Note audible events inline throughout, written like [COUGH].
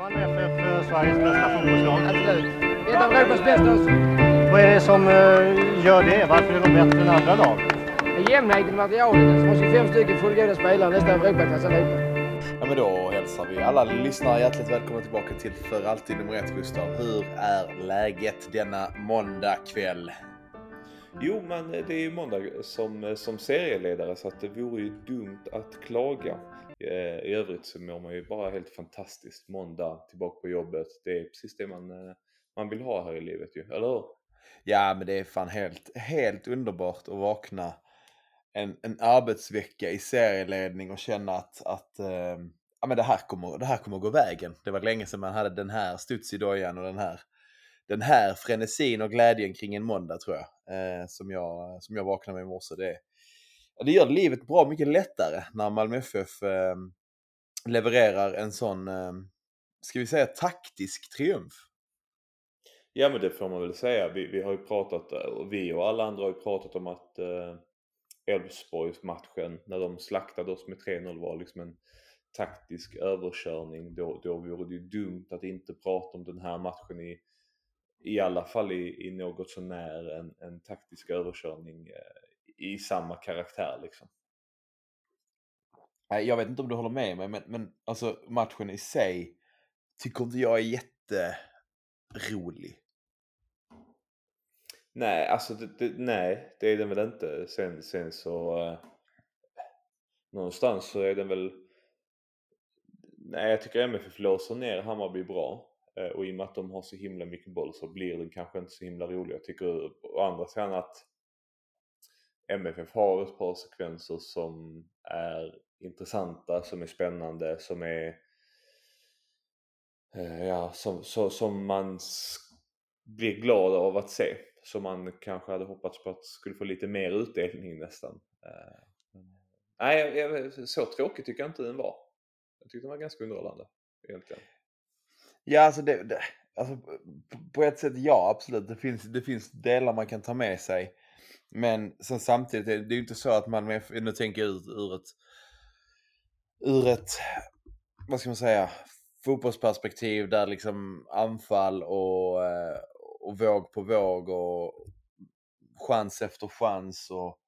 Malmö FF Sveriges bästa fotbollslag? Absolut. Ett av Europas bästa. Vad är det som eh, gör det? Varför är de bättre än andra lag? Jämnheten i materialet. Som har 25 stycken fullgoda spelare, nästan Europaklass allihopa. Ja men då hälsar vi alla lyssnare hjärtligt välkomna tillbaka till För alltid nummer ett Gustav. Hur är läget denna måndag kväll? Jo, men det är ju måndag som, som serieledare så att det vore ju dumt att klaga. Eh, I övrigt så mår man ju bara helt fantastiskt. Måndag, tillbaka på jobbet. Det är precis det man, eh, man vill ha här i livet ju, eller hur? Ja men det är fan helt, helt underbart att vakna en, en arbetsvecka i serieledning och känna att, att äh, ja, men det, här kommer, det här kommer gå vägen. Det var länge sedan man hade den här studs i dojan och den här, den här frenesin och glädjen kring en måndag tror jag. Äh, som, jag som jag vaknade med i morse. Det, det gör livet bra mycket lättare när Malmö FF eh, levererar en sån, eh, ska vi säga taktisk triumf. Ja men det får man väl säga. Vi, vi har ju pratat, eh, och vi och alla andra har ju pratat om att eh, Elfsborgs-matchen när de slaktade oss med 3-0 var liksom en taktisk överkörning. Då, då vore det ju dumt att inte prata om den här matchen i, i alla fall i, i något sånär en, en taktisk överkörning eh, i samma karaktär liksom. Jag vet inte om du håller med mig, men, men alltså matchen i sig tycker inte jag är jätterolig. Nej, alltså det, det, nej, det är den väl inte. Sen, sen så eh, någonstans så är den väl Nej, jag tycker MFF låser ner Hammarby bra eh, och i och med att de har så himla mycket boll så blir den kanske inte så himla rolig. Jag tycker å andra sidan att MFF har ett par sekvenser som är intressanta, som är spännande, som är eh, ja, som, som, som man blir glad av att se. Som man kanske hade hoppats på att skulle få lite mer utdelning nästan. Eh, nej, så tråkigt tycker jag inte den var. Jag tyckte den var ganska underhållande egentligen. Ja, alltså, det, det, alltså på ett sätt ja, absolut. Det finns, det finns delar man kan ta med sig. Men sen samtidigt, det, det är ju inte så att man, nu tänker jag ur, ur ett, ur ett, vad ska man säga, fotbollsperspektiv där liksom anfall och, eh, och våg på våg och chans efter chans och,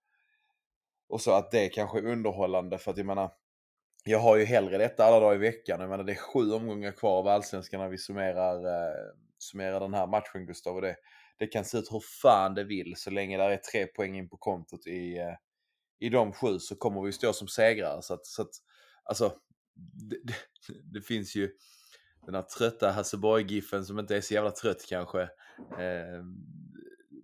och så att det kanske är underhållande för att jag menar jag har ju hellre detta alla dagar i veckan. Jag menar det är sju omgångar kvar av allsvenskan när vi summerar, eh, summerar den här matchen Gustav. Och det, det kan se ut hur fan det vill så länge det är tre poäng in på kontot i, eh, i de sju så kommer vi stå som segrare. Så att, så att alltså, det, det, det finns ju den här trötta Hasseborg-giffen som inte är så jävla trött kanske. Eh,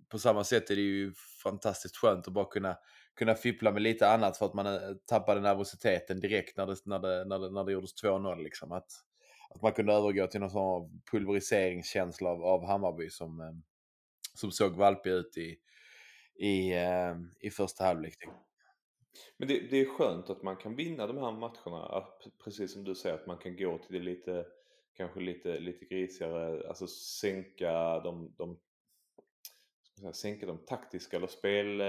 på samma sätt är det ju fantastiskt skönt att bara kunna kunna fippla med lite annat för att man eh, tappade nervositeten direkt när det, när det, när det, när det gjordes 2-0. Liksom. Att, att man kunde övergå till någon form av pulveriseringskänsla av, av Hammarby som, eh, som såg valpig ut i, i, eh, i första halvlek. Men det, det, är skönt att man kan vinna de här matcherna, att, precis som du säger, att man kan gå till det lite, kanske lite, lite grisigare, alltså sänka de, de säga, sänka de taktiska eller spel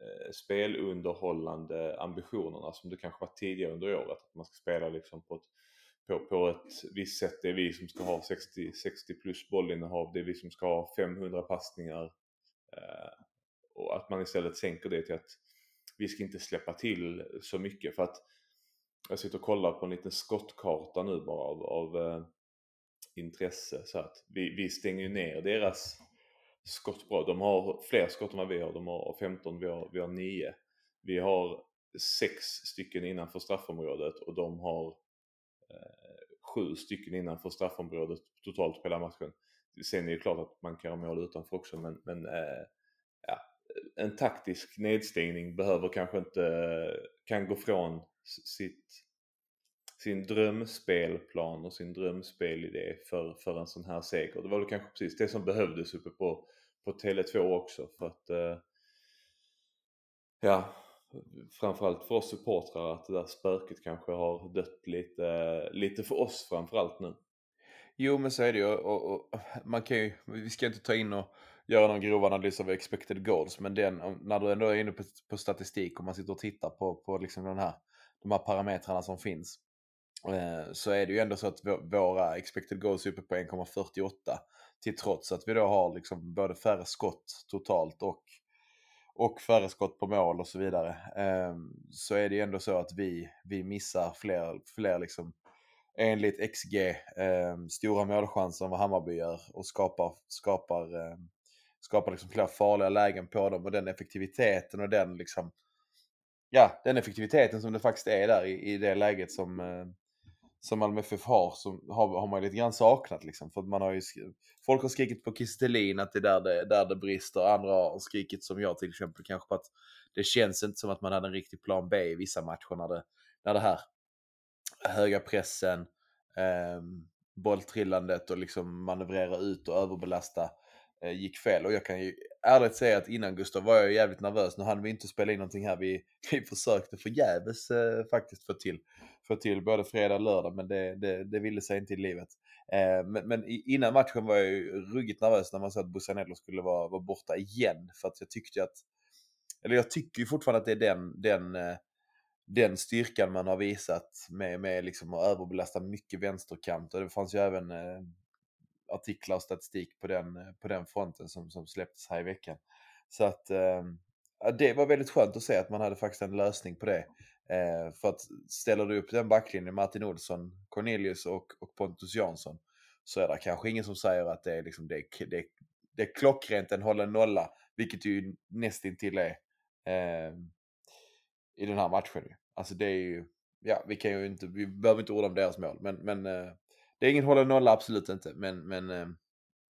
Eh, spelunderhållande ambitionerna som det kanske var tidigare under året. Att man ska spela liksom på ett, på, på ett visst sätt. Det är vi som ska ha 60, 60 plus bollinnehav. Det är vi som ska ha 500 passningar. Eh, och att man istället sänker det till att vi ska inte släppa till så mycket. För att jag sitter och kollar på en liten skottkarta nu bara av, av eh, intresse. Så att vi, vi stänger ner deras skott bra. De har fler skott än vad vi har. De har 15, vi har, vi har 9. Vi har 6 stycken innanför straffområdet och de har eh, 7 stycken innanför straffområdet totalt på hela matchen. Sen är det klart att man kan ha mål utanför också men, men eh, ja, en taktisk nedstängning behöver kanske inte, eh, kan gå från sitt, sin drömspelplan och sin drömspelidé för, för en sån här seger. Det var väl kanske precis det som behövdes uppe på på Tele2 också för att eh, ja, framförallt för oss supportrar att det där spöket kanske har dött lite, lite för oss framförallt nu. Jo men så är det ju och, och, man kan ju, vi ska inte ta in och göra någon grov analys av expected goals men den, när du ändå är inne på, på statistik och man sitter och tittar på, på liksom den här, de här parametrarna som finns Eh, så är det ju ändå så att våra expected goals är uppe på 1,48 till trots att vi då har liksom både färre skott totalt och, och färre skott på mål och så vidare. Ehm, så är det ju ändå så att vi, vi missar fler, fler liksom enligt XG ehm, stora målchanser än vad Hammarby gör och skapar, skapar, ehm, skapar liksom fler farliga lägen på dem och den effektiviteten och den liksom ja, den effektiviteten som det faktiskt är där i, i det läget som, eh, som Malmö FF har, som har, har man lite grann saknat liksom. För att man har ju, folk har skrikit på Kistelin att det är där det, där det brister, andra har skrikit som jag till exempel kanske på att det känns inte som att man hade en riktig plan B i vissa matcher när det, när det här höga pressen, eh, bolltrillandet och liksom manövrera ut och överbelasta eh, gick fel. Och jag kan ju ärligt säga att innan Gustav var jag jävligt nervös. Nu hann vi inte spela in någonting här. Vi, [LAUGHS] vi försökte förgäves eh, faktiskt få till, få till både fredag och lördag, men det, det, det ville sig inte i livet. Eh, men, men innan matchen var jag ju ruggigt nervös när man sa att Bussanello skulle vara, vara borta igen. För att jag tyckte att, eller jag tycker ju fortfarande att det är den, den eh, den styrkan man har visat med, med liksom att överbelasta mycket vänsterkant. Och det fanns ju även eh, artiklar och statistik på den, på den fronten som, som släpptes här i veckan. Så att eh, det var väldigt skönt att se att man hade faktiskt en lösning på det. Eh, för att ställer du upp den backlinjen, Martin Olsson, Cornelius och, och Pontus Jansson, så är det kanske ingen som säger att det är, liksom, det är, det är, det är klockrent en hållen nolla, vilket ju nästintill är eh, i den här matchen. Alltså det är ju, ja vi kan ju inte, vi behöver inte orda om deras mål, men, men eh, det är ingen hållen nolla, absolut inte. Men, men eh,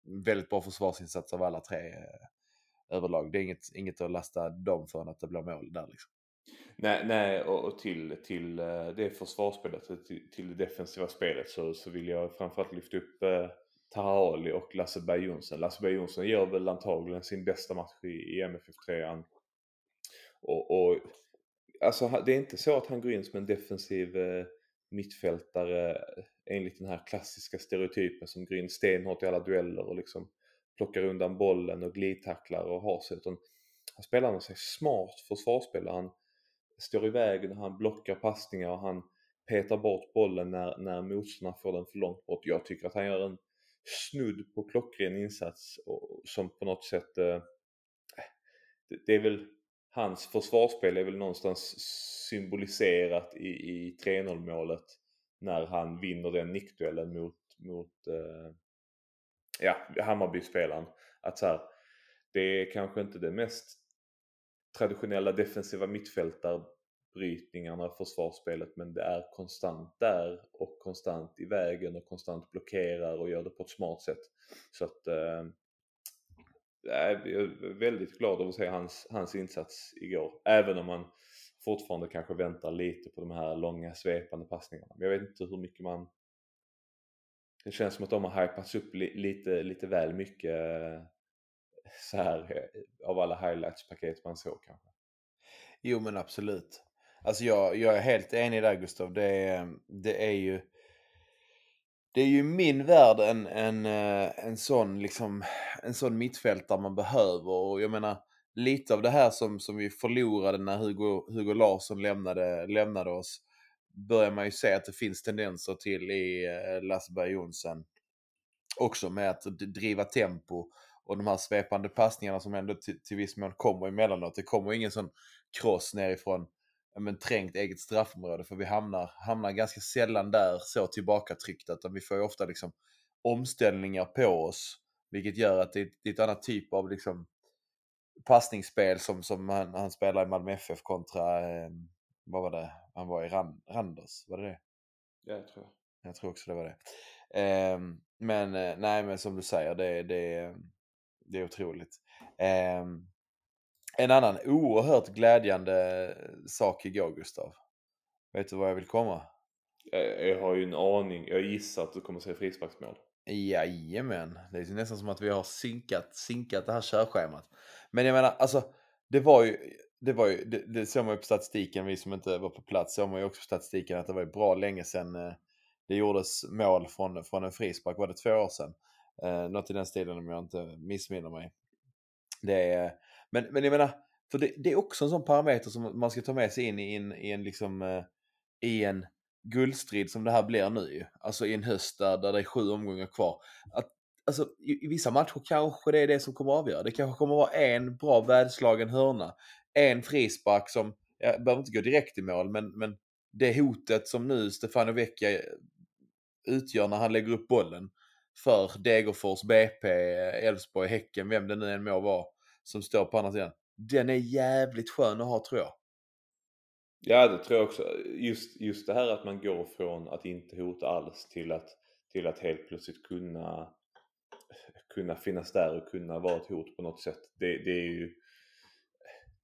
väldigt bra försvarsinsats av alla tre eh, överlag. Det är inget, inget att lasta dem för att det blir mål där liksom. Nej, nej och, och till, till eh, det försvarsspelet, till, till det defensiva spelet så, så vill jag framförallt lyfta upp eh, Taha Ali och Lasse Berg Jonsson. Lasse Berg Jonsson gör väl antagligen sin bästa match i, i MFF3. Och, och alltså det är inte så att han går in som en defensiv eh, mittfältare eh, enligt den här klassiska stereotypen som går in stenhårt i alla dueller och liksom plockar undan bollen och glidtacklar och har sig. Utan han spelar med sig smart försvarsspelare. Han står i vägen och han blockar passningar och han petar bort bollen när, när motståndarna får den för långt bort. Jag tycker att han gör en snudd på klockren insats och, som på något sätt eh, det, det är väl hans försvarsspel är väl någonstans symboliserat i, i 3-0 målet när han vinner den nickduellen mot, mot eh, ja, Hammarby-spelaren. Att så här, det är kanske inte det mest traditionella defensiva mittfältarbrytningarna försvarsspelet men det är konstant där och konstant i vägen och konstant blockerar och gör det på ett smart sätt. Så att eh, jag är väldigt glad över att se hans, hans insats igår. Även om man fortfarande kanske väntar lite på de här långa svepande passningarna. Men jag vet inte hur mycket man... Det känns som att de har hypats upp li, lite, lite väl mycket eh, så här eh, av alla highlights-paket man såg kanske. Jo men absolut. Alltså jag, jag är helt enig där Gustav. Det är, eh, det är ju det är ju i min värld en, en, eh, en, sån, liksom, en sån mittfältare man behöver. Och jag menar, lite av det här som, som vi förlorade när Hugo, Hugo Larsson lämnade, lämnade oss börjar man ju se att det finns tendenser till i Lasse Berg Jonsson. Också med att driva tempo och de här svepande passningarna som ändå till, till viss mån kommer emellanåt. Det kommer ingen sån cross nerifrån men, trängt eget straffområde för vi hamnar, hamnar ganska sällan där så tillbakatryckta utan vi får ju ofta liksom omställningar på oss vilket gör att det, är- det är ett annat typ av liksom passningsspel som, som han, han spelar i Malmö FF kontra, eh, vad var det, han var i Ran, Randers, var det det? Ja, jag tror jag. Jag tror också det var det. Ehm, men eh, nej, men som du säger, det, det, det är otroligt. Ehm, en annan oerhört glädjande sak igår, Gustav. Vet du vad jag vill komma? Jag, jag har ju en aning, jag gissar att du kommer säga frisparksmål. Jajamän, det är nästan som att vi har synkat, synkat det här körschemat. Men jag menar, alltså, det var ju, det var ju, det, det såg man ju på statistiken, vi som inte var på plats, såg man ju också på statistiken att det var ju bra länge sedan eh, det gjordes mål från, från en frispark, var det två år sedan? Eh, något i den stilen om jag inte missminner mig. Det är, men, men jag menar, för det, det är också en sån parameter som man ska ta med sig in i en, i en liksom, eh, i en guldstrid som det här blir nu ju. Alltså i en höst där, där det är sju omgångar kvar. Att, alltså i, i vissa matcher kanske det är det som kommer att avgöra. Det kanske kommer att vara en bra väderslagen hörna. En frispark som, jag behöver inte gå direkt i mål, men, men det hotet som nu Stefano Vecchia utgör när han lägger upp bollen för Degerfors, BP, Elfsborg, Häcken, vem det nu än må vara som står på andra sidan. Den är jävligt skön att ha tror jag. Ja, det tror jag också. Just, just det här att man går från att inte hota alls till att, till att helt plötsligt kunna, kunna finnas där och kunna vara ett hot på något sätt. Det, det, är ju,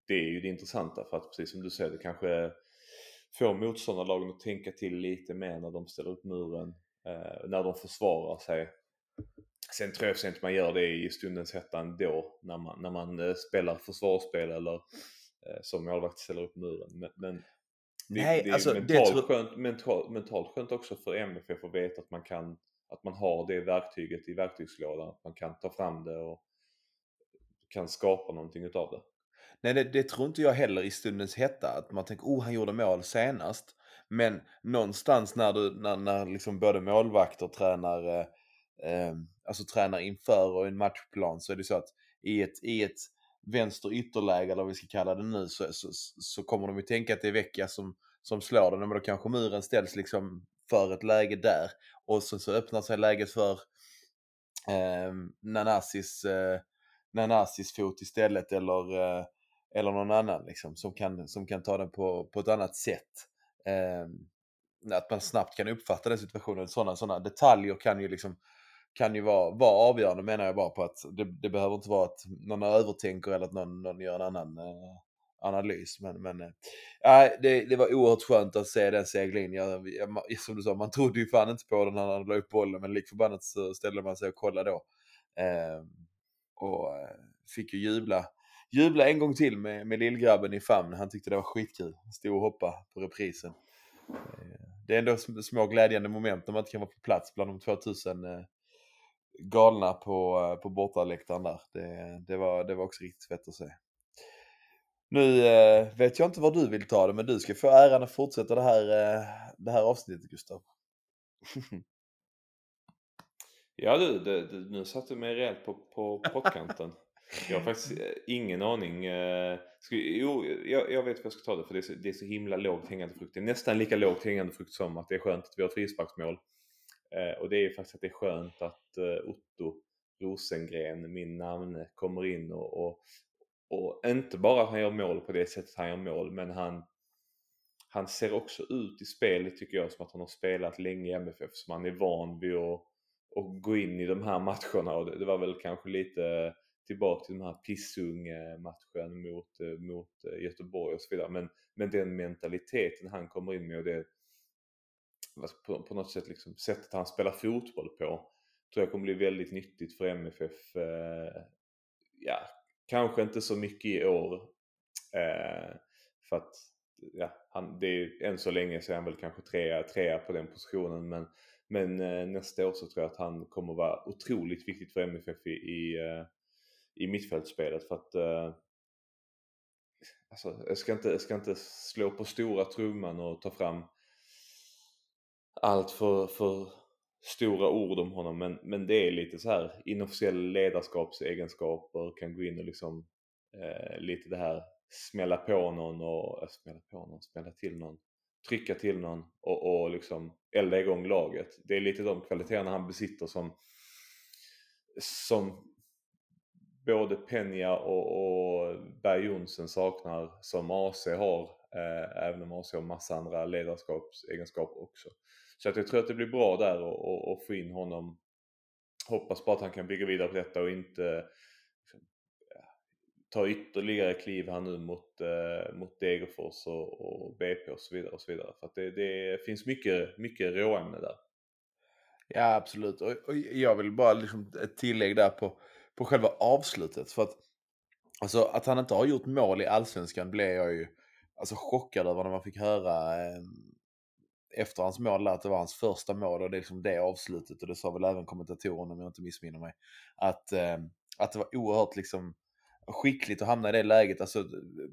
det är ju det intressanta för att precis som du säger, det kanske får motståndarlagen att tänka till lite mer när de ställer upp muren, eh, när de försvarar sig. Sen tror jag inte man gör det i stundens hetta ändå när man, när man eh, spelar försvarsspel eller eh, som målvakt ställer upp muren. Men, men det, Nej, det är alltså, mentalt, det skönt, mentalt, mentalt skönt också för MFF att veta att man kan att man har det verktyget i verktygslådan. Att man kan ta fram det och kan skapa någonting utav det. Nej, det, det tror inte jag heller i stundens hetta. Att man tänker, oh han gjorde mål senast. Men någonstans när, du, när, när liksom både målvakter tränar, eh, alltså tränar inför och en matchplan så är det så att i ett, i ett vänster ytterläge eller vad vi ska kalla det nu så, så, så kommer de ju tänka att det är Vecchia som, som slår den. Men då kanske muren ställs liksom för ett läge där. Och så, så öppnar sig läget för eh, Nanasis, eh, Nanasis fot istället eller, eh, eller någon annan liksom, som, kan, som kan ta den på, på ett annat sätt. Eh, att man snabbt kan uppfatta den situationen. Sådana, sådana detaljer kan ju liksom kan ju vara, vara avgörande menar jag bara på att det, det behöver inte vara att någon övertänker eller att någon, någon gör en annan eh, analys. Men, men äh, det, det var oerhört skönt att se den seglin. Jag, jag, [LAUGHS] som du sa, man trodde ju fan inte på den när han la upp bollen men lik förbannat så ställde man sig och kollade då. Eh, och eh, fick ju jubla, jubla en gång till med, med lillgrabben i famn. Han tyckte det var skitkul. Stod och hoppade på reprisen. Eh, det är ändå små glädjande moment när man inte kan vara på plats bland de 2000 eh, galna på, på bortaläktaren där. Det, det, var, det var också riktigt fett att se. Nu eh, vet jag inte var du vill ta det, men du ska få äran att fortsätta det här, eh, det här avsnittet Gustav. [LAUGHS] Ja du, det, det, nu satte du mig rejält på, på pottkanten. Jag har faktiskt eh, ingen aning. Eh, ska, jo, jag, jag vet vad jag ska ta det för det är, så, det är så himla lågt hängande frukt. Det är nästan lika lågt hängande frukt som att det är skönt att vi har ett frisparksmål. Eh, och det är ju faktiskt att det är skönt att eh, Otto Rosengren, min namne, kommer in och, och, och inte bara att han gör mål på det sättet han gör mål, men han, han ser också ut i spelet tycker jag som att han har spelat länge i MFF, som han är van vid att, att gå in i de här matcherna och det, det var väl kanske lite tillbaka till den här Pissung-matchen mot, mot eh, Göteborg och så vidare. Men, men den mentaliteten han kommer in med och det Alltså, på, på något sätt liksom sättet han spelar fotboll på tror jag kommer bli väldigt nyttigt för MFF. Eh, ja, kanske inte så mycket i år. Eh, för att ja, han, det är än så länge så är han väl kanske trea, trea på den positionen. Men, men eh, nästa år så tror jag att han kommer vara otroligt viktigt för MFF i, i, eh, i mittfältsspelet. För att eh, alltså, jag, ska inte, jag ska inte slå på stora trumman och ta fram allt för, för stora ord om honom men, men det är lite så här inofficiella ledarskapsegenskaper kan gå in och liksom eh, lite det här smälla på någon och äh, smälla på någon, smälla till någon, trycka till någon och, och liksom elda igång laget. Det är lite de kvaliteterna han besitter som som både Penja och, och Berg Jonsson saknar som AC har eh, även om AC har massa andra ledarskapsegenskaper också. Så att jag tror att det blir bra där och få in honom. Hoppas bara att han kan bygga vidare på detta och inte liksom, ta ytterligare kliv här nu mot, eh, mot Degerfors och, och BP och så vidare. Och så vidare. För att det, det finns mycket, mycket råämne där. Ja absolut och, och jag vill bara liksom ett tillägg där på, på själva avslutet. För att, alltså, att han inte har gjort mål i Allsvenskan blev jag ju alltså, chockad över när man fick höra eh, efter hans mål att det var hans första mål och det är liksom det avslutet och det sa väl även kommentatorerna om jag inte missminner mig. Att, eh, att det var oerhört liksom skickligt att hamna i det läget. Alltså,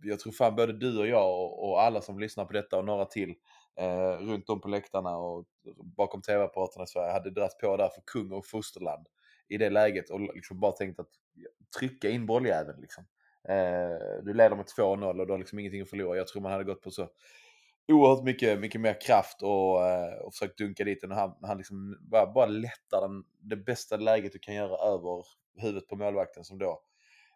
jag tror fan både du och jag och, och alla som lyssnar på detta och några till eh, runt om på läktarna och bakom tv-apparaterna i Sverige hade dragit på där för kung och fosterland i det läget och liksom bara tänkt att trycka in bolljäveln liksom. Eh, du leder med 2-0 och du har liksom ingenting att förlora. Jag tror man hade gått på så oerhört mycket, mycket mer kraft och, eh, och försökt dunka dit den. Och han, han liksom bara, bara lättar den, det bästa läget du kan göra över huvudet på målvakten som då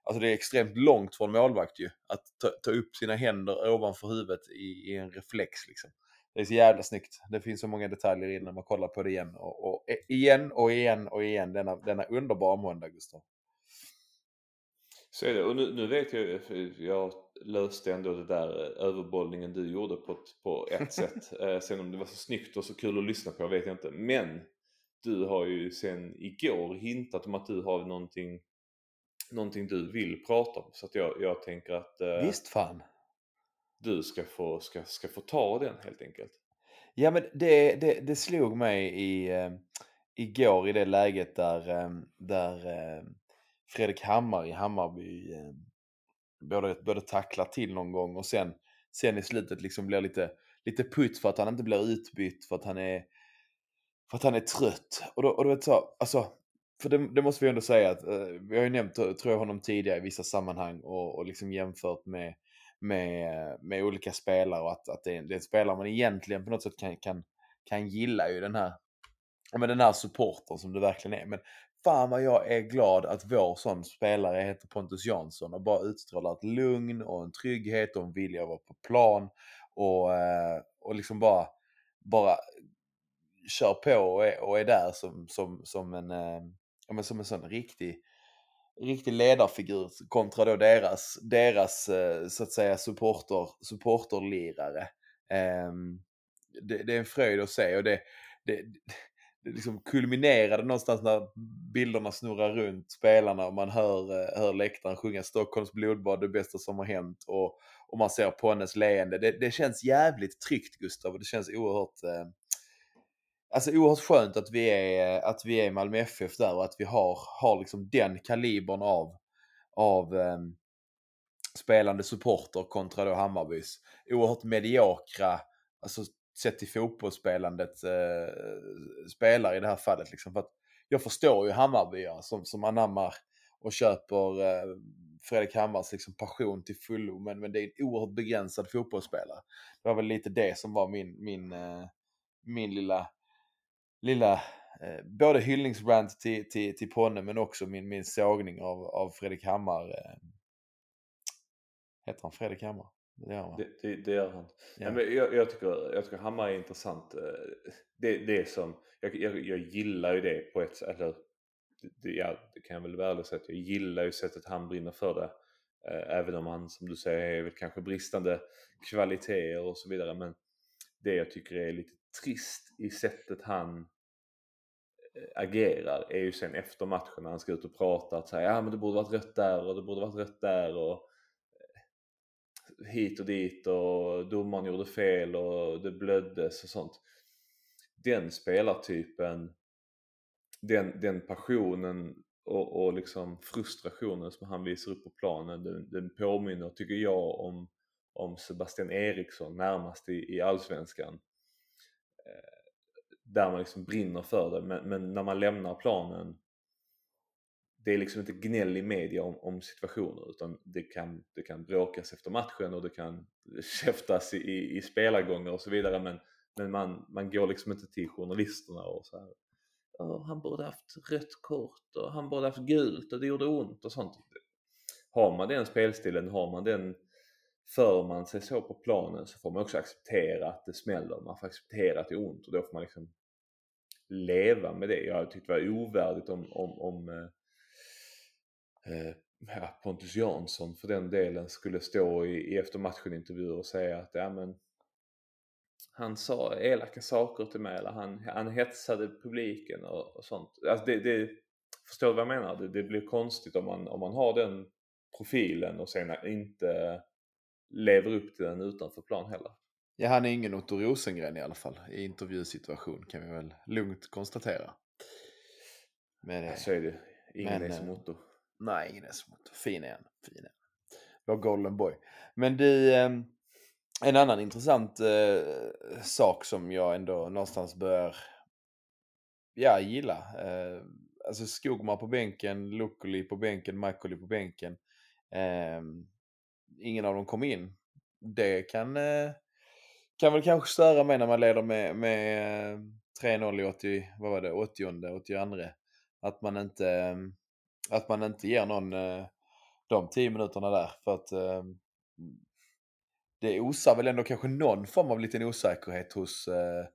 Alltså det är extremt långt från målvakt ju. Att ta, ta upp sina händer ovanför huvudet i, i, en reflex liksom. Det är så jävla snyggt. Det finns så många detaljer in när man kollar på det igen. Och, och eh, igen och igen och igen. Denna, denna underbara måndag Gustav. Så är det. Och nu, nu vet jag, jag löste ändå det där eh, överbollningen du gjorde på ett, på ett [LAUGHS] sätt. Eh, sen om det var så snyggt och så kul att lyssna på vet jag inte. Men du har ju sen igår hintat om att du har någonting, någonting du vill prata om. Så att jag, jag tänker att eh, Visst fan. du ska få, ska, ska få ta den helt enkelt. Ja men det, det, det slog mig i, eh, igår i det läget där, eh, där Fredrik Hammar i Hammarby både, både tacklar till någon gång och sen, sen i slutet liksom blir lite, lite putt för att han inte blir utbytt för att han är, för att han är trött. Och då, och du vet så, alltså, för det, det, måste vi ändå säga att eh, vi har ju nämnt, eh, tror jag, honom tidigare i vissa sammanhang och, och liksom jämfört med, med, med olika spelare och att, att det, är, det är en spelare man egentligen på något sätt kan, kan, kan gilla ju den här, men den här supporten som det verkligen är. Men fan vad jag är glad att vår sån spelare heter Pontus Jansson och bara utstrålar ett lugn och en trygghet och en vilja att vara på plan och, eh, och liksom bara, bara kör på och är, och är där som, som, som, en, eh, ja, men som en sån riktig, riktig ledarfigur kontra då deras, deras eh, så att säga supporter, supporterlirare. Ehm, det, det är en fröjd att se och det, det, det liksom kulminerade någonstans när bilderna snurrar runt spelarna och man hör, eh, hör läktaren sjunga Stockholms blodbad, det bästa som har hänt och, och man ser Ponnes leende. Det, det känns jävligt tryggt Gustav och det känns oerhört eh, Alltså oerhört skönt att vi är, att vi är Malmö FF där och att vi har, har liksom den kalibern av, av eh, spelande supporter kontra då Hammarbys. Oerhört mediokra, alltså sett till fotbollsspelandet eh, spelare i det här fallet. Liksom. För att jag förstår ju Hammarbyare som, som anammar och köper eh, Fredrik Hammars liksom, passion till fullo. Men, men det är en oerhört begränsad fotbollsspelare. Det var väl lite det som var min, min, eh, min lilla, lilla eh, både hyllningsrant till, till, till Ponne men också min, min sågning av, av Fredrik Hammar. Eh, heter han Fredrik Hammar? Det gör, det, det, det gör han. Ja. men jag, jag, tycker, jag tycker Hammar är intressant. Eh, det, det som, jag, jag, jag gillar ju det på ett sätt. Eller, det, ja, det kan jag väl vara ärlig säga jag gillar ju sättet han brinner för det. Eh, även om han som du säger är väl kanske bristande kvaliteter och så vidare. Men det jag tycker är lite trist i sättet han eh, agerar är ju sen efter matchen när han ska ut och prata att säga ja men det borde varit rött där och det borde varit rött där och hit och dit och domaren gjorde fel och det blöddes och sånt. Den spelartypen, den, den passionen och, och liksom frustrationen som han visar upp på planen, den, den påminner, tycker jag, om, om Sebastian Eriksson närmast i, i Allsvenskan. Eh, där man liksom brinner för det, men, men när man lämnar planen det är liksom inte gnäll i media om, om situationer utan det kan, det kan bråkas efter matchen och det kan [LAUGHS] käftas i, i spelargångar och så vidare men, men man, man går liksom inte till journalisterna och så här oh, han borde haft rött kort och han borde haft gult och det gjorde ont och sånt. Har man den spelstilen, har man den för man sig så på planen så får man också acceptera att det smäller, man får acceptera att det är ont och då får man liksom leva med det. Jag tyckte det var ovärdigt om, om, om eh, ja, Pontus Jansson för den delen skulle stå i, i eftermatchen-intervjuer och säga att ja, men, han sa elaka saker till mig eller han, han hetsade publiken och, och sånt. Alltså det, det, förstår du vad jag menar? Det, det, blir konstigt om man, om man har den profilen och sen inte lever upp till den utanför plan heller. Ja, han är ingen Otto Rosengren i alla fall i intervjusituation kan vi väl lugnt konstatera. Men, ja, så är det. Ingen men, är som Otto. Nej, ingen är så Fin är han. Fin är Vår golden boy. Men du, ehm, en annan intressant eh, sak som jag ändå någonstans bör ja, gilla. Eh, alltså Skogmar på bänken, Lukkoli på bänken, Makoli på bänken. Eh, ingen av dem kom in. Det kan, eh, kan väl kanske störa mig när man leder med, med eh, 3-0 i 80, vad var det, 80 82 Att man inte, eh, att man inte ger någon eh, de tio minuterna där. För att eh, det osar väl ändå kanske någon form av liten osäkerhet hos, eh,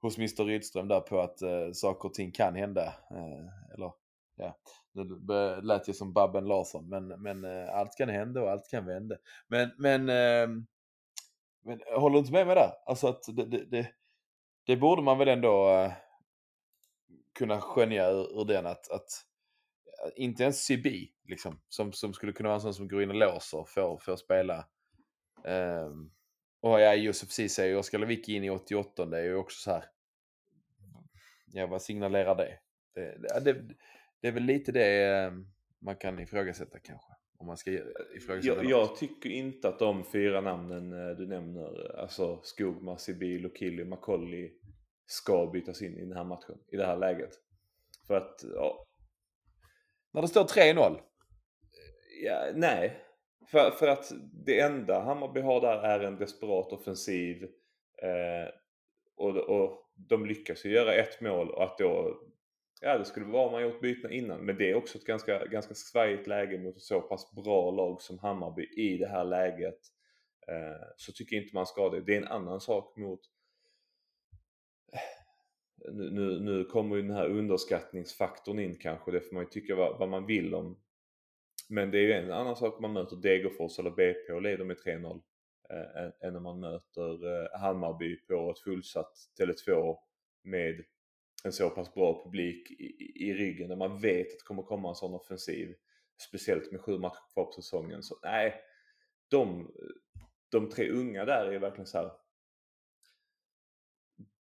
hos Mr Rydström där på att eh, saker och ting kan hända. Eh, eller ja, nu lät jag som Babben Larsson men, men eh, allt kan hända och allt kan vända. Men, men, eh, men håller du inte med mig där? Alltså att det, det, det, det borde man väl ändå eh, kunna skönja ur, ur den att, att inte ens Sibi, liksom, som, som skulle kunna vara en sån som går in och låser, får, får spela Um, och ja, Josef Ceesay och Oskar Lewicki in i 88 det är ju också så här. Ja, vad signalerar det? Det, det, det är väl lite det ehm, man kan ifrågasätta kanske. Om man ska ifrågasätta jag, jag tycker inte att de fyra namnen eh, du nämner, alltså Skogmar, Sibyl, Okili, Macaulay, ska bytas in i den här matchen, i det här läget. För att, ja. När det står 3-0? Ja, nej, för, för att det enda Hammarby har där är en desperat offensiv. Eh, och, och de lyckas ju göra ett mål och att då Ja, det skulle vara om man gjort bytena innan. Men det är också ett ganska, ganska svajigt läge mot ett så pass bra lag som Hammarby i det här läget. Eh, så tycker inte man ska det. Det är en annan sak mot nu, nu, nu kommer ju den här underskattningsfaktorn in kanske. Det får man ju tycka vad, vad man vill om men det är ju en annan sak man möter Degerfors eller BP och leder med 3-0 eh, än om man möter eh, Hammarby på ett fullsatt Tele2 med en så pass bra publik i, i ryggen När man vet att det kommer komma en sån offensiv. Speciellt med sju matcher kvar på säsongen. Så nej, de, de tre unga där är verkligen så här.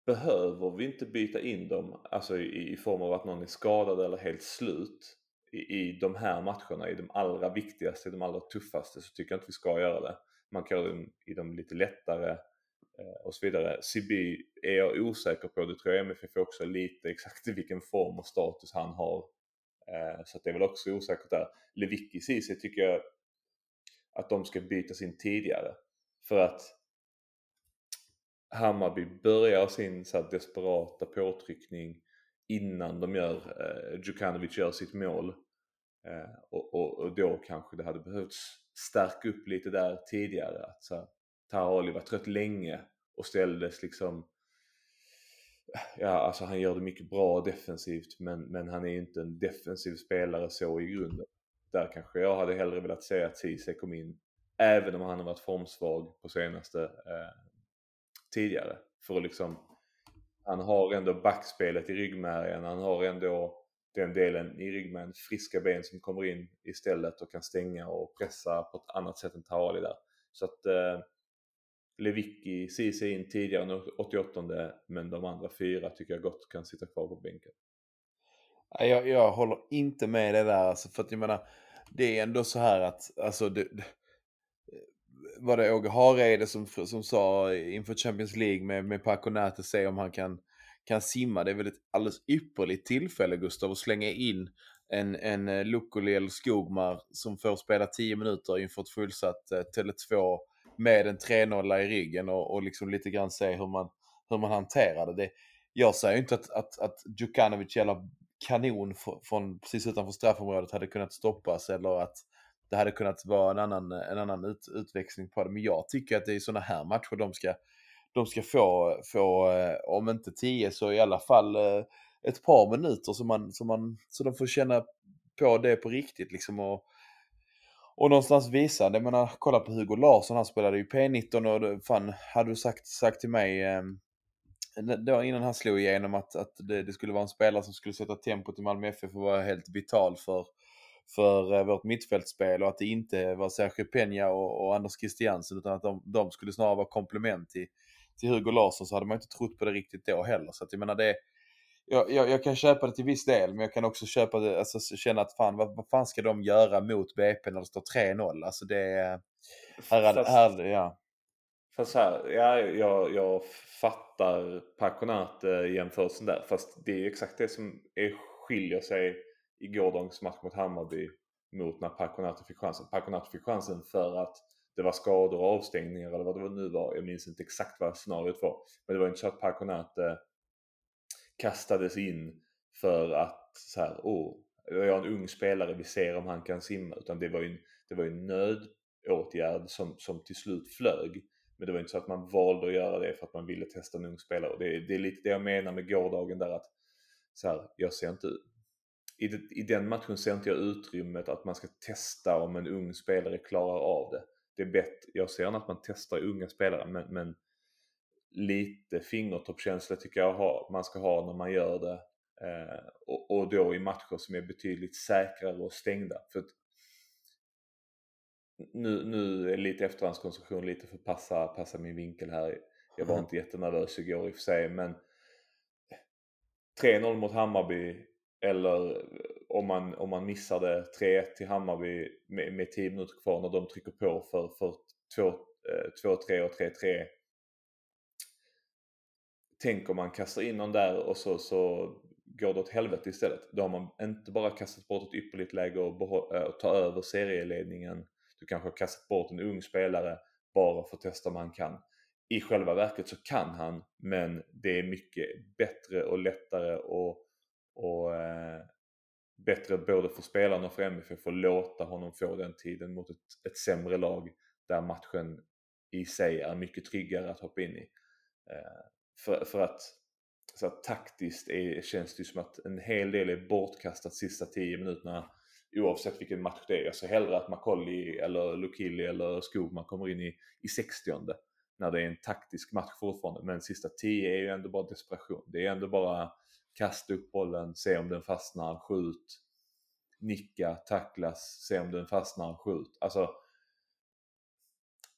Behöver vi inte byta in dem, alltså i, i form av att någon är skadad eller helt slut? i, de här matcherna, i de allra viktigaste, i de allra tuffaste, så tycker jag inte vi ska göra det. Man kan göra det i de lite lättare eh, och så vidare. Sibi är jag osäker på, det tror jag MFF också lite exakt i vilken form och status han har. Eh, så det är väl också osäkert där. Lewicki Ceesay tycker jag att de ska bytas in tidigare. För att Hammarby börjar sin så desperata påtryckning innan de gör, eh, Djukanovic gör sitt mål. Eh, och, och, och, då kanske det hade behövts stärka upp lite där tidigare. Att så Tahali var trött länge och ställdes liksom Ja, alltså han gör det mycket bra defensivt men, men han är ju inte en defensiv spelare så i grunden. Där kanske jag hade hellre velat se att Ceesay kom in även om han har varit formsvag på senaste eh, tidigare. För att liksom han har ändå backspelet i ryggmärgen, han har ändå den delen i ryggmärgen, friska ben som kommer in istället och kan stänga och pressa på ett annat sätt än Taali där. Så att eh, Lewicki, Ceesay in tidigare än 88 men de andra fyra tycker jag gott kan sitta kvar på bänken. Jag, jag håller inte med det där alltså, för att jag menar det är ändå så här att alltså det, var det Åge Hareide som, som sa inför Champions League med, med Paco Nate, se om han kan, kan simma. Det är väl ett alldeles ypperligt tillfälle Gustav att slänga in en, en eh, Lukkoli eller Skogmar som får spela 10 minuter inför ett fullsatt eh, Tele2 med en 3-0 i ryggen och, och liksom lite grann se hur man, hur man hanterar det. det jag säger inte att, att, att Djukanovic eller kanon från precis utanför straffområdet hade kunnat stoppas eller att det hade kunnat vara en annan, en annan ut, utväxling på det. Men jag tycker att det är sådana här matcher de ska, de ska få, få, eh, om inte tio så i alla fall eh, ett par minuter så, man, så, man, så de får känna på det på riktigt. Liksom, och, och någonstans visa, jag menar, kolla på Hugo Larsson, han spelade ju P19 och fan, hade du sagt, sagt till mig ehm, då innan han slog igenom att, att det, det, skulle vara en spelare som skulle sätta tempot i Malmö FF och vara helt vital för, för eh, vårt mittfältspel och att det inte var Sergio Peña och, och Anders Christiansen utan att de, de, skulle snarare vara komplement till, till Hugo Larsson så hade man inte trott på det riktigt då heller. Så att jag menar det, jag, jag, jag, kan köpa det till viss del men jag kan också köpa det, alltså känna att fan vad, vad fan ska de göra mot BP när det står 3-0? Alltså det, här, Fast, här, ja. Fast här, ja, jag, jag fattar Paconate jämförelsen där. Fast det är exakt det som är, skiljer sig i gårdagens match mot Hammarby mot när Paconate fick chansen. Paconate fick chansen för att det var skador och avstängningar eller vad det nu var. Jag minns inte exakt vad scenariot var. Men det var inte så att Paconate eh, kastades in för att så här, åh, jag är en ung spelare, vi ser om han kan simma. Utan det var ju en, det var en nödåtgärd som, som till slut flög. Men det var inte så att man valde att göra det för att man ville testa en ung spelare. Och det, det är lite det jag menar med gårdagen där att så här, jag ser inte i, det, I den matchen ser inte jag utrymmet att man ska testa om en ung spelare klarar av det. Det är bättre, jag ser gärna att man testar unga spelare men, men lite fingertoppkänsla tycker jag ha, man ska ha när man gör det. Eh, och, och, då i matcher som är betydligt säkrare och stängda. För nu, nu är lite efterhandskonstruktion lite för passa, passa min vinkel här. Jag var [LAUGHS] inte jättenervös igår i och för sig men 3-0 mot Hammarby eller eh, om man, om man missade 3-1 till Hammarby med, med 10 minuter kvar när de trycker på för, för 2-3 eh, och 3-3. Tänk om man kastar in någon där och så, så går det åt helvete istället. Då har man inte bara kastat bort ett ypperligt läge och, eh, och ta över serieledningen. Du kanske har kastat bort en ung spelare bara för att testa om han kan. I själva verket så kan han men det är mycket bättre och lättare och, och eh, bättre både för spelarna och för MFF att låta honom få den tiden mot ett, ett sämre lag där matchen i sig är mycket tryggare att hoppa in i. Eh, för, för att så att taktiskt är, känns det som att en hel del är bortkastat sista 10 minuterna oavsett vilken match det är. Jag ser hellre att Macaulay eller Lukili eller Skogman kommer in i, i 60 när det är en taktisk match fortfarande. Men sista 10 är ju ändå bara desperation. Det är ändå bara kasta upp bollen, se om den fastnar, skjut, nicka, tacklas, se om den fastnar, skjut. Alltså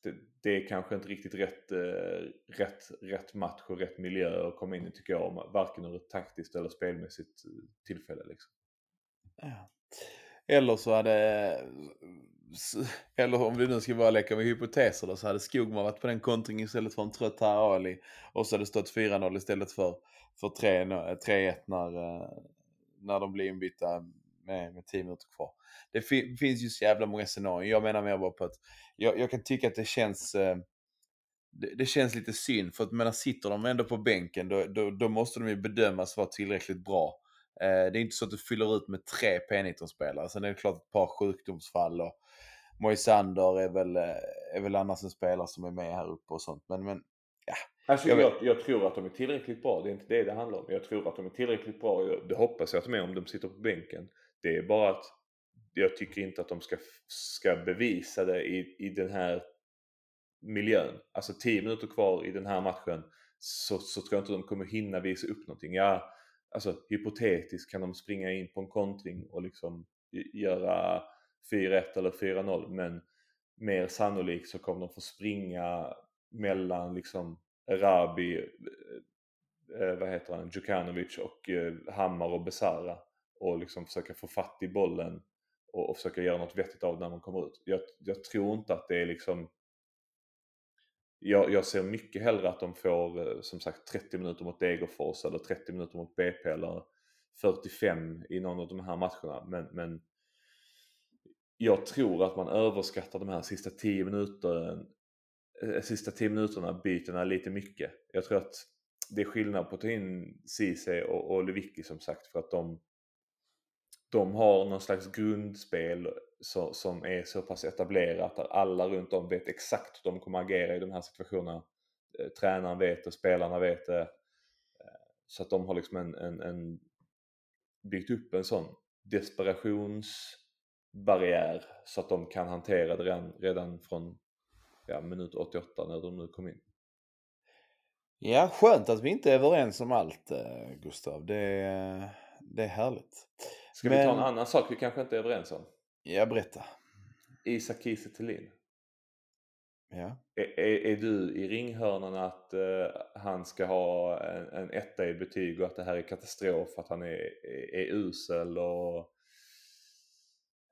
det, det, är kanske inte riktigt rätt, eh, rätt, rätt match och rätt miljö att komma in i tycker jag. Varken ur ett taktiskt eller spelmässigt eh, tillfälle. Liksom. Ja. Eller så hade, eller om vi nu ska bara leka med hypoteser då, så hade Skogman varit på den kontringen istället för en trött här Ali. Och så hade det stått 4-0 istället för, för 3-1 eh, när, eh, när de blir inbytta med, med 10 minuter kvar. Det fi finns ju så jävla många scenarier. Jag menar mer bara på att jag, jag kan tycka att det känns eh, det, det, känns lite synd för att menar, sitter de ändå på bänken då, då, då måste de ju bedömas vara tillräckligt bra. Eh, det är inte så att du fyller ut med tre P19-spelare. Sen är det klart ett par sjukdomsfall och Moisander är väl, eh, är väl annars en spelare som är med här uppe och sånt. Men, men ja. Alltså, jag, jag, jag, tror att de är tillräckligt bra. Det är inte det det handlar om. Jag tror att de är tillräckligt bra. Det hoppas jag att de är om de sitter på bänken. Det är bara att jag tycker inte att de ska, ska bevisa det i, i den här miljön. Alltså 10 minuter kvar i den här matchen så, så tror jag inte de kommer hinna visa upp någonting. Ja, alltså hypotetiskt kan de springa in på en kontring och liksom göra 4-1 eller 4-0 men mer sannolikt så kommer de få springa mellan liksom Rabi, eh, eh, vad heter han, Djukanovic och eh, Hammar och Besara och liksom försöka få fatt i bollen och, och försöka göra något vettigt av när man kommer ut. Jag, jag tror inte att det är liksom jag, jag, ser mycket hellre att de får eh, som sagt 30 minuter mot Degerfors eller 30 minuter mot BP eller 45 i någon av de här matcherna. Men, men jag tror att man överskattar de här sista 10 minuterna, Eh, sista 10 minuterna byterna lite mycket. Jag tror att det är skillnad på att ta in Ceesay och, och Lewicki som sagt för att de de har någon slags grundspel så, som är så pass etablerat där alla runt om vet exakt hur de kommer agera i de här situationerna. Eh, tränaren vet det, spelarna vet det. Eh, så att de har liksom en, en, en byggt upp en sån desperationsbarriär så att de kan hantera det redan, redan från ja, minut 88 när de nu kom in. Ja, skönt att vi inte är överens om allt eh, Gustav. Det, det är härligt. Ska Men... vi ta en annan sak vi kanske inte är överens om? Ja, berätta. Isak Kiese. Ja. Är, är, är, du i ringhörnan att uh, han ska ha en, en etta i betyg och att det här är katastrof, att han är, är, är usel och,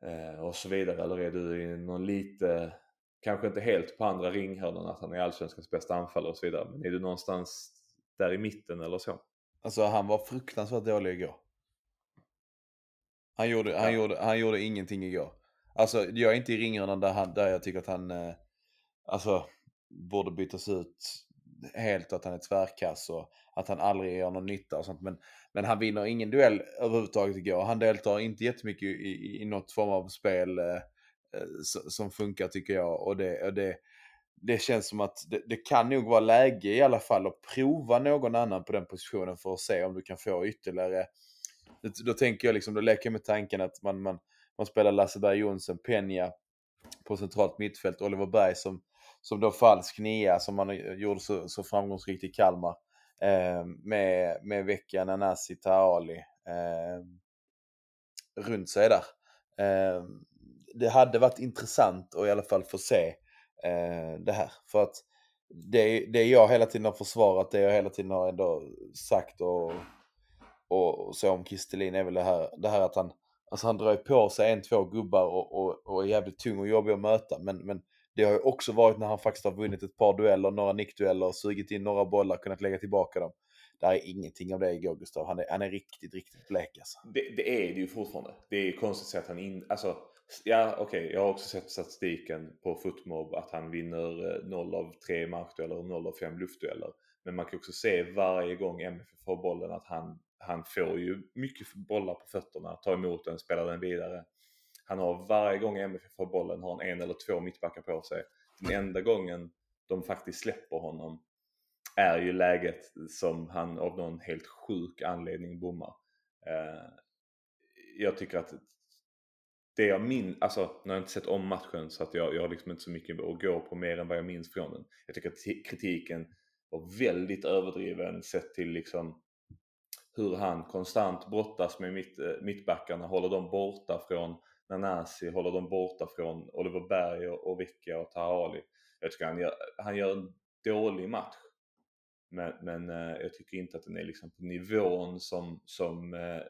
uh, och så vidare? Eller är du i någon lite kanske inte helt på andra ringhörnan att han är allsvenskans bästa anfallare och så vidare. Men är du någonstans där i mitten eller så? Alltså han var fruktansvärt dålig igår. Han gjorde, han Ja. gjorde, han gjorde ingenting igår. Alltså jag är inte i ringhörnan där, han, där jag tycker att han eh, alltså, borde bytas ut helt och att han är tvärkass och att han aldrig gör någon nytta och sånt. Men, men han vinner ingen duell överhuvudtaget igår. Han deltar inte jättemycket i, i, i något form av spel eh, som funkar tycker jag. Och det, och det, det känns som att det, det kan nog vara läge i alla fall att prova någon annan på den positionen för att se om du kan få ytterligare. Då, tänker jag liksom, då leker jag med tanken att man, man, man spelar Lasse Berg Jonsson, Peña på centralt mittfält, Oliver Berg som, som då falsk nia som man eh, gjorde så, så framgångsrikt i Kalmar. Eh, med, med Vecchia, Nanasi, Taali eh, runt sig där. Eh, det hade varit intressant att i alla fall få se eh, det här. För att det, det jag hela tiden har försvarat, det jag hela tiden har ändå sagt och, och, så om Kristelin är väl det här, det här att han, alltså han drar ju på sig en, två gubbar och, och, och är jävligt tung och jobbig att möta. Men, men det har ju också varit när han faktiskt har vunnit ett par dueller, några nickdueller, sugit in några bollar, kunnat lägga tillbaka dem. Det är ingenting av det igår Gustav. Han är, han är riktigt, riktigt blek alltså. Det, det är det ju fortfarande. Det är konstigt att säga att han in... Alltså, ja okej, jag har också sett statistiken på Footmob att han vinner eh, 0 av 3 markdueller och 0 av 5 luftdueller. Men man kan också se varje gång MFF får bollen att han, han får ju mycket bollar på fötterna, tar emot den, spelar den vidare. Han har varje gång MFF får bollen har han en eller två mittbackar på sig. Den enda gången de faktiskt släpper honom är ju läget som han av någon helt sjuk anledning bommar. Eh, jag tycker att det jag minns, alltså nu har jag inte sett om matchen så att jag, jag har liksom inte så mycket att gå på mer än vad jag minns från den. Jag tycker att kritiken var väldigt överdriven sett till liksom hur han konstant brottas med mitt, eh, mittbackarna, håller dem borta från Nanasi, håller dem borta från Oliver Berg och, och Vecchia och Tahali. Jag tycker han gör, han gör en dålig match. Men, men eh, jag tycker inte att den är liksom på nivån som, som eh,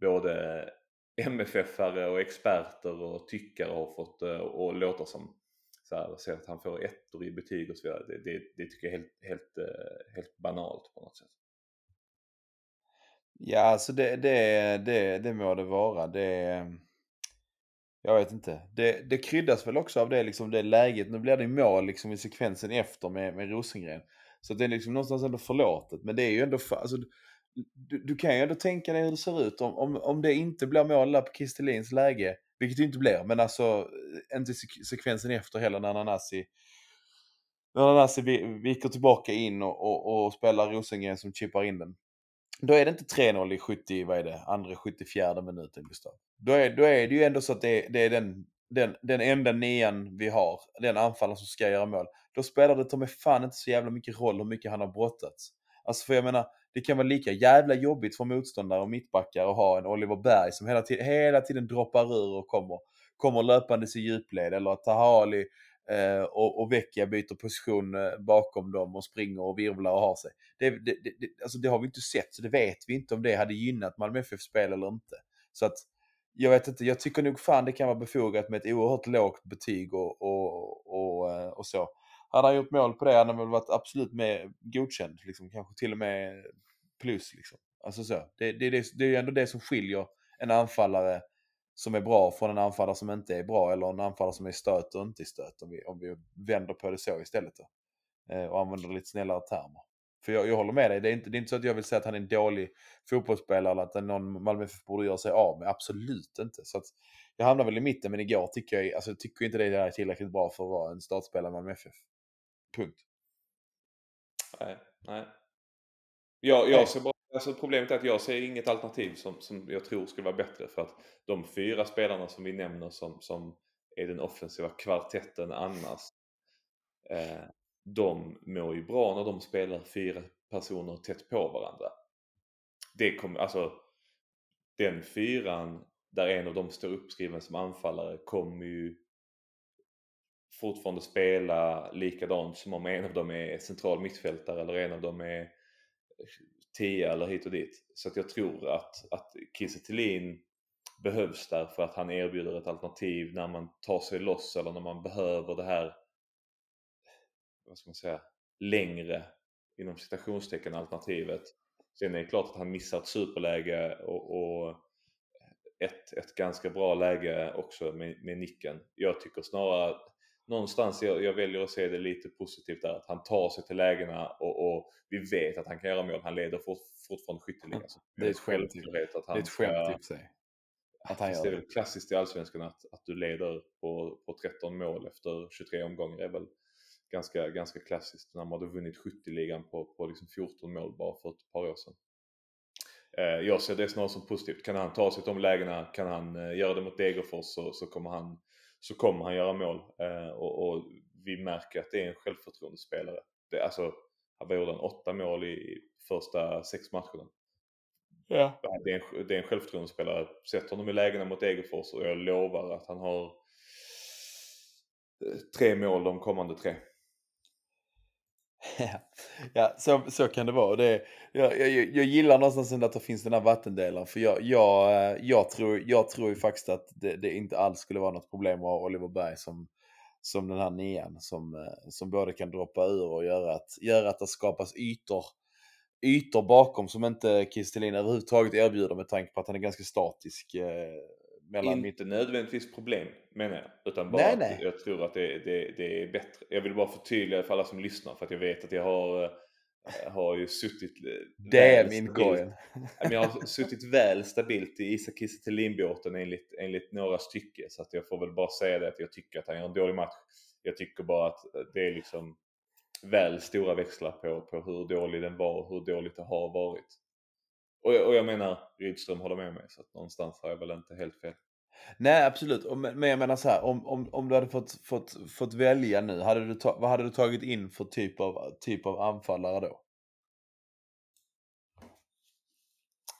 både MFF-are och experter och tyckare har fått eh, och att låta som. Så här, så att han får ettor i betyg och så vidare. Det, det, det tycker jag är helt, helt, eh, helt banalt på något sätt. Ja, alltså det, det, det, det må det vara. Det, jag vet inte. Det, det kryddas väl också av det, liksom, det läget. Nu blir det mål liksom, i sekvensen efter med, med Rosengren. Så det är liksom någonstans ändå förlåtet. Men det är ju ändå... Alltså, du, du kan ju ändå tänka dig hur det ser ut om, om, om det inte blir mål där på Kristelins läge. Vilket det inte blir, men alltså eh, inte sek- sekvensen efter heller när Nanasi när Nanasi viker tillbaka in och, och, och spelar Rosengren som chippar in den. Då är det inte 3-0 i 70, vad är det, andra 74 minuten Gustav. Då är, då är det ju ändå så att det, det är den, den, den enda nian vi har, den anfallaren som ska göra mål. Då spelar det ta mig fan inte så jävla mycket roll hur mycket han har brottats. Alltså för jag menar, det kan vara lika jävla jobbigt för motståndare och mittbackar att ha en Oliver Berg som hela, tiden, hela tiden droppar ur och kommer, kommer löpandes i djupled. Eller att Tahali eh, och, och Vecchia byter position eh, bakom dem och springer och virvlar och har sig. Det, det, det, det, alltså det har vi inte sett, så det vet vi inte om det hade gynnat Malmö FF-spel eller inte. Så att, jag vet inte, jag tycker nog fan det kan vara befogat med ett oerhört lågt betyg och, och, och, eh, och så. Hade han gjort mål på det hade han väl varit absolut med godkänd, liksom, kanske till och med plus. Liksom. Alltså så. Det, det, det, det är ju ändå det som skiljer en anfallare som är bra från en anfallare som inte är bra eller en anfallare som är i stöt och inte i stöt. Om vi, om vi vänder på det så istället. Då. Eh, och använder lite snällare termer. För jag, jag håller med dig, det är, inte, det är inte så att jag vill säga att han är en dålig fotbollsspelare eller att någon Malmö FF borde göra sig av med. Absolut inte. Så att jag hamnar väl i mitten, men igår tycker jag, alltså, jag tycker inte det är tillräckligt bra för att vara en startspelare i Malmö FF. Punkt. Nej, nej. Jag, jag ser bara, alltså problemet är att jag ser inget alternativ som, som jag tror skulle vara bättre för att de fyra spelarna som vi nämner som, som är den offensiva kvartetten annars eh, de mår ju bra när de spelar fyra personer tätt på varandra. Det kommer, alltså den fyran där en av dem står uppskriven som anfallare kommer ju fortfarande spela likadant som om en av dem är central mittfältare eller en av dem är tia eller hit och dit. Så att jag tror att, att Kiese Thelin behövs där för att han erbjuder ett alternativ när man tar sig loss eller när man behöver det här, vad ska man säga, längre inom citationstecken alternativet. Sen är det klart att han missar ett superläge och, och ett, ett ganska bra läge också med, med nicken. Jag tycker snarare någonstans jag, jag väljer att se det lite positivt där att han tar sig till lägena och, och vi vet att han kan göra mål. Han leder fort, fortfarande skytteligan. Det är ett skämt. Att Det är ett sig. Att han gör det är det. väl klassiskt i Allsvenskan att, att du leder på, på 13 mål efter 23 omgångar är väl ganska, ganska klassiskt när man hade vunnit skytteligan på, på liksom 14 mål bara för ett par år sedan. Eh, jag ser det snarare som positivt. Kan han ta sig till de lägena, kan han eh, göra det mot Degerfors så, så, kommer, han, så kommer han göra mål. Eh, och, och vi märker att det är en självförtroendespelare. Det, alltså, vad gjorde han? Åtta mål i första sex matcherna. Ja. Det är en, det är en självförtroendespelare. Sätt honom i lägena mot Degerfors och jag lovar att han har eh, tre mål de kommande tre. [LAUGHS] ja, så, så kan det vara. Det, jag, jag, jag gillar någonstans att det finns den här vattendelaren. För jag, jag, eh, jag, tror, jag tror ju faktiskt att det, det inte alls skulle vara något problem att ha Oliver Berg som, som den här nian. Som, eh, som både kan droppa ur och göra att, göra att det skapas ytor, ytor bakom som inte Kistelin överhuvudtaget erbjuder med tanke på att han är ganska statisk. Eh, mellan mitt... Inte nödvändigtvis problem menar jag. Utan bara Nej, att nej. jag tror att det, det, det är bättre. Jag vill bara förtydliga för alla som lyssnar för att jag vet att jag har, eh, har ju suttit eh, Det är min men jag har suttit väl stabilt i Isak Kiese Thelin-båten enligt, enligt några stycken. Så att jag får väl bara säga det att jag tycker att han gör en dålig match. Jag tycker bara att det är liksom väl stora växlar på, på hur dålig den var och hur dåligt det har varit. Och, jag- och jag menar, Rydström håller med mig så att någonstans har jag väl inte helt fel. Nej, absolut. Men jag menar så här, om, om, om du hade fått, fått, fått välja nu, hade du ta, vad hade du tagit in för typ av, typ av anfallare då?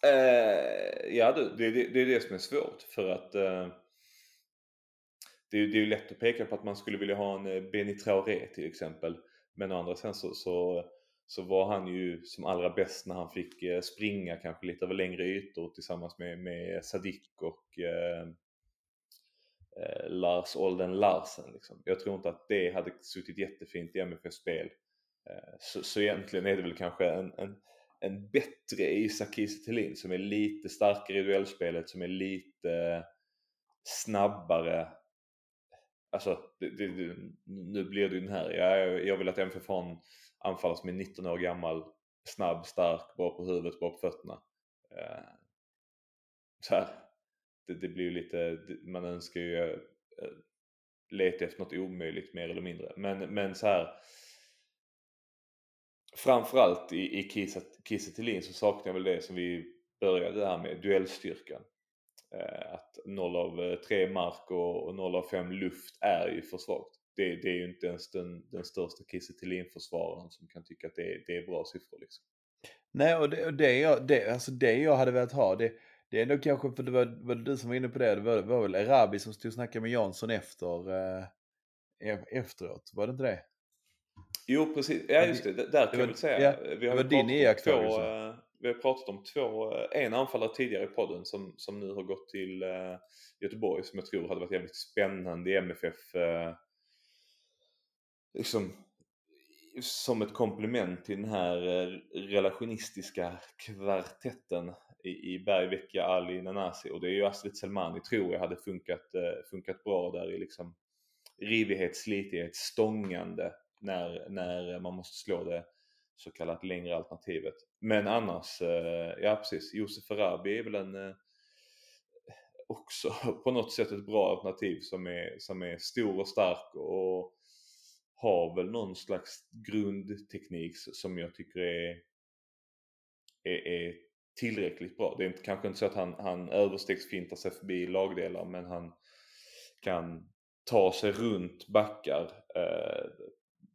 Eh, ja du, det, det, det är det som är svårt för att eh, det, är, ju- det är ju lätt att peka på att man skulle vilja ha en eh, Benny Traoré till exempel. Men å andra sidan så, så, så var han ju som allra bäst när han fick eh, springa kanske lite över längre ytor tillsammans med, med Sadik och eh, Eh, Lars Olden Larsen. Liksom. Jag tror inte att det hade suttit jättefint i MFFs spel. Eh, så, så egentligen är det väl kanske en, en, en bättre Isak Kiese Thelin som är lite starkare i duellspelet, som är lite snabbare. Alltså, det, det, det, nu blir det ju den här. Jag, jag vill att MFF har en anfallare som är 19 år gammal, snabb, stark, bra på huvudet, bra på fötterna. Eh, så här, det, det blir ju lite, man önskar ju eh, leta efter något omöjligt mer eller mindre. Men, men så här framförallt i, i Kiese- Thelin så saknar jag väl det som vi började där med, duellstyrkan. Eh, att 0 av eh, 3 mark och, 0 av 5 luft är ju för svagt. Det, det är ju inte ens den, den största Kiese Thelin-försvararen som kan tycka att det, är- det är bra siffror. Liksom. Nej, och det, och det, jag, det, alltså det jag hade velat ha, det, det är nog kanske, för det var, var det du som var inne på det, det var, det var väl Erabi som stod och snackade med Jansson efter, eh, e- efteråt, var det inte det? Jo precis, ja just det, där kan det jag var- väl säga. ja, vi det har var ju din pratat om iakttagelse. två, eh, Vi har pratat om två, eh, en anfallare tidigare i podden som, som nu har gått till eh, Göteborg som jag tror hade varit jävligt spännande i MFF. Liksom som ett komplement till den här relationistiska kvartetten i, i Bergvecka, Ali, Nanasi och det är ju Astrid Selmani tror jag hade funkat, eh, funkat bra där i liksom rivighet, slitighet, stångande när, när man måste slå det så kallat längre alternativet. Men annars, eh, ja precis, Josef Arabi är väl en eh, också på något sätt ett bra alternativ som är, som är stor och stark och har väl någon slags grundteknik som jag tycker är, är, är tillräckligt bra. Det är inte, kanske inte så att han, han överstegsfintar sig förbi lagdelar men han kan ta sig runt backar eh,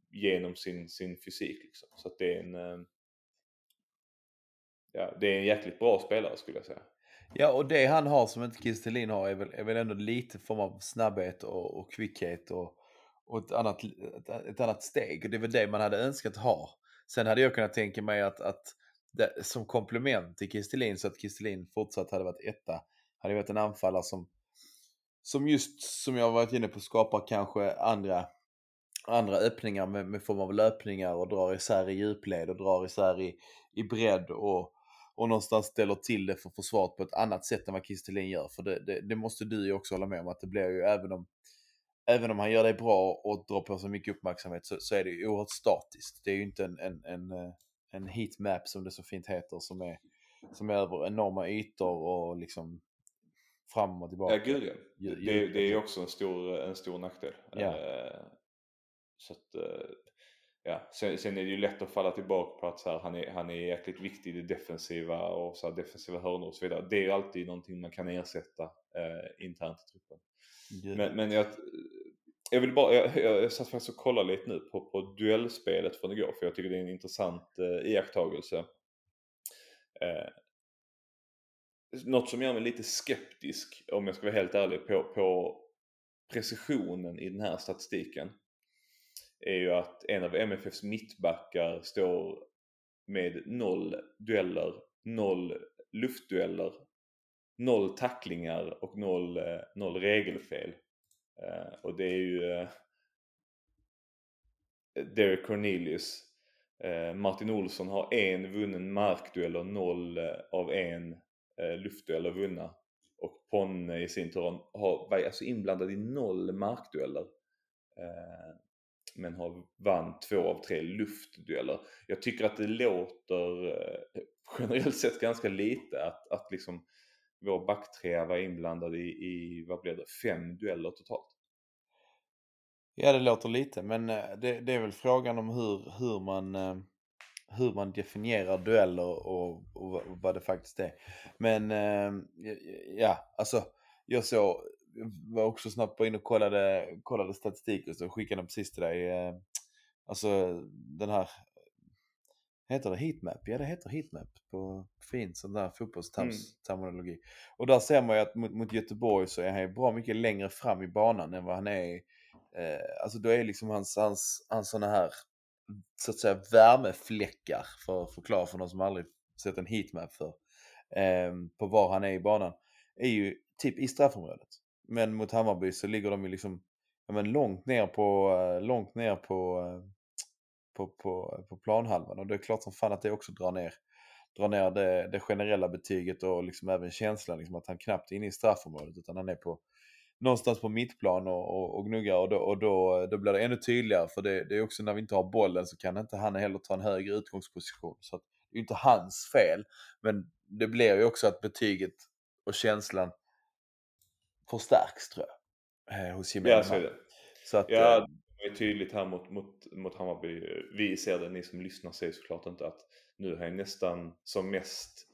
genom sin, sin fysik. Liksom. Så att det är en eh, ja, det är en jäkligt bra spelare skulle jag säga. Ja, och det han har som inte Kristelin har är väl, är väl ändå lite form av snabbhet och, och kvickhet och, och ett, annat, ett, ett annat steg. Och det är väl det man hade önskat ha. Sen hade jag kunnat tänka mig att, att det, som komplement till Kristelin så att Kristelin fortsatt hade varit etta hade varit en anfallare som, som just som jag varit inne på skapar kanske andra, andra öppningar med, med form av löpningar och drar isär i djupled och drar isär i, i bredd och, och någonstans ställer till det för försvaret på ett annat sätt än vad Kristelin gör. För det, det, det måste du ju också hålla med om att det blir ju även om även om han gör det bra och drar på sig mycket uppmärksamhet så, så är det ju oerhört statiskt. Det är ju inte en, en, en, eh, en heatmap som det så fint heter som är, som är över enorma ytor och liksom fram och tillbaka. Ja, gud ja. Det, det är också en stor, en stor nackdel. Ja. Eh, Så att, eh, ja. sen, sen är det ju lätt att falla tillbaka på att så här, han, är, han är jäkligt viktig i det defensiva och så här, defensiva hörnor och så vidare. Det är ju alltid någonting man kan ersätta eh, internt i truppen. Men, men jag, jag vill bara, jag, jag, jag satt faktiskt och kollade lite nu på, på duellspelet från igår för jag tycker det är en intressant eh, iakttagelse. Eh, något som gör mig lite skeptisk om jag ska vara helt ärlig på, på precisionen i den här statistiken är ju att en av MFFs mittbackar står med noll dueller, noll luftdueller, noll tacklingar och noll, eh, noll regelfel. Eh, och det är ju eh, Derek Cornelius. Eh, Martin Olsson har en vunnen markduell och noll eh, av en eh, luftdueller vunna. Och Ponne i sin tur har, var alltså inblandad i noll markdueller. Eh, men har vann två av tre luftdueller. Jag tycker att det låter eh, generellt sett ganska lite att, att liksom vår backtrea var inblandad i, i, vad blev det, fem dueller totalt. Ja, det låter lite, men eh, det, det är väl frågan om hur, hur, man, eh, hur man definierar dueller och, och vad- vad det faktiskt är. Men eh, ja, alltså jag såg, var också snabbt på in och kollade, kollade statistik och så skickade den precis till dig. Alltså den här, heter det heatmap? Ja, det heter heatmap på fint sån där fotbollsterminologi. Och där ser man ju att mot, mot Göteborg så är han ju bra mycket längre fram i banan än vad han är Eh, alltså då är liksom hans, hans, hans såna här så att säga värmefläckar för att förklara för någon som aldrig sett en heatmap för eh, på var han är i banan är ju typ i straffområdet. Men mot Hammarby så ligger de ju liksom ja, men långt ner på, eh, långt ner på, eh, på, på, på planhalvan och det är klart som fan att det också drar ner, drar ner det, det generella betyget och liksom även känslan liksom att han knappt är inne i straffområdet utan han är på någonstans på mittplan och, och, och gnuggar och, då, och då, då blir det ännu tydligare för det, det är också när vi inte har bollen så kan inte han heller ta en högre utgångsposition. Så att, det är inte hans fel men det blir ju också att betyget och känslan förstärks tror jag. Eh, hos gemene Ja, så att, Ja, är tydligt här mot, mot, mot Hammarby. Vi ser det, ni som lyssnar ser såklart inte att nu är han nästan som mest,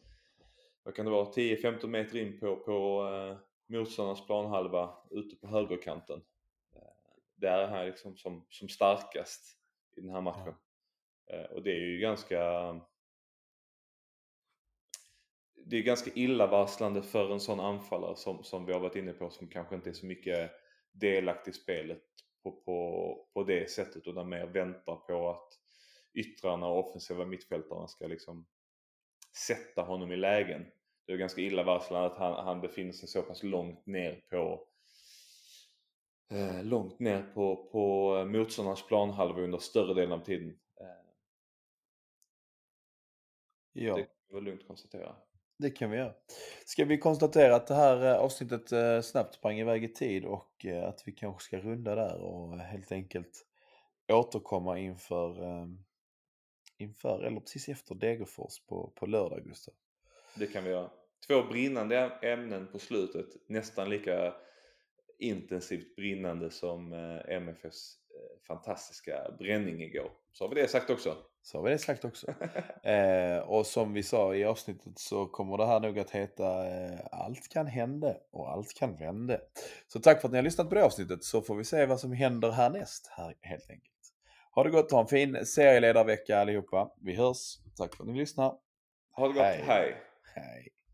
vad kan det vara, 10-15 meter in på, på eh, motståndarnas planhalva ute på högerkanten. Eh, där är han liksom som, som starkast i den här matchen. Eh, och det är ju ganska det är ganska illavarslande för en sån anfallare som, som vi har varit inne på som kanske inte är så mycket delaktig i spelet på, på, på det sättet utan mer väntar på att yttrarna och offensiva mittfältarna ska liksom sätta honom i lägen. Det är ganska illavarslande att han, han befinner sig så pass långt ner på eh, långt ner på, på motståndarnas planhalva under större delen av tiden. Eh, ja. Det kan vi lugnt konstatera. Det kan vi göra. Ska vi konstatera att det här eh, avsnittet eh, snabbt sprang iväg i tid och eh, att vi kanske ska runda där och helt enkelt återkomma inför, ehm, inför eller precis efter Degerfors på, på lördag, Gustav. Det kan vi göra. Två brinnande ämnen på slutet. Nästan lika intensivt brinnande som MFFs fantastiska bränning igår. Så har vi det sagt också. Så vi det sagt också. [LAUGHS] eh, och som vi sa i avsnittet så kommer det här nog att heta eh, Allt kan hända och allt kan vända. Så tack för att ni har lyssnat på det avsnittet så får vi se vad som händer härnäst här helt enkelt. Ha det gott, ha en fin serieledarvecka allihopa. Vi hörs. Tack för att ni lyssnar. Ha det gott. Hej. Hej. Hej.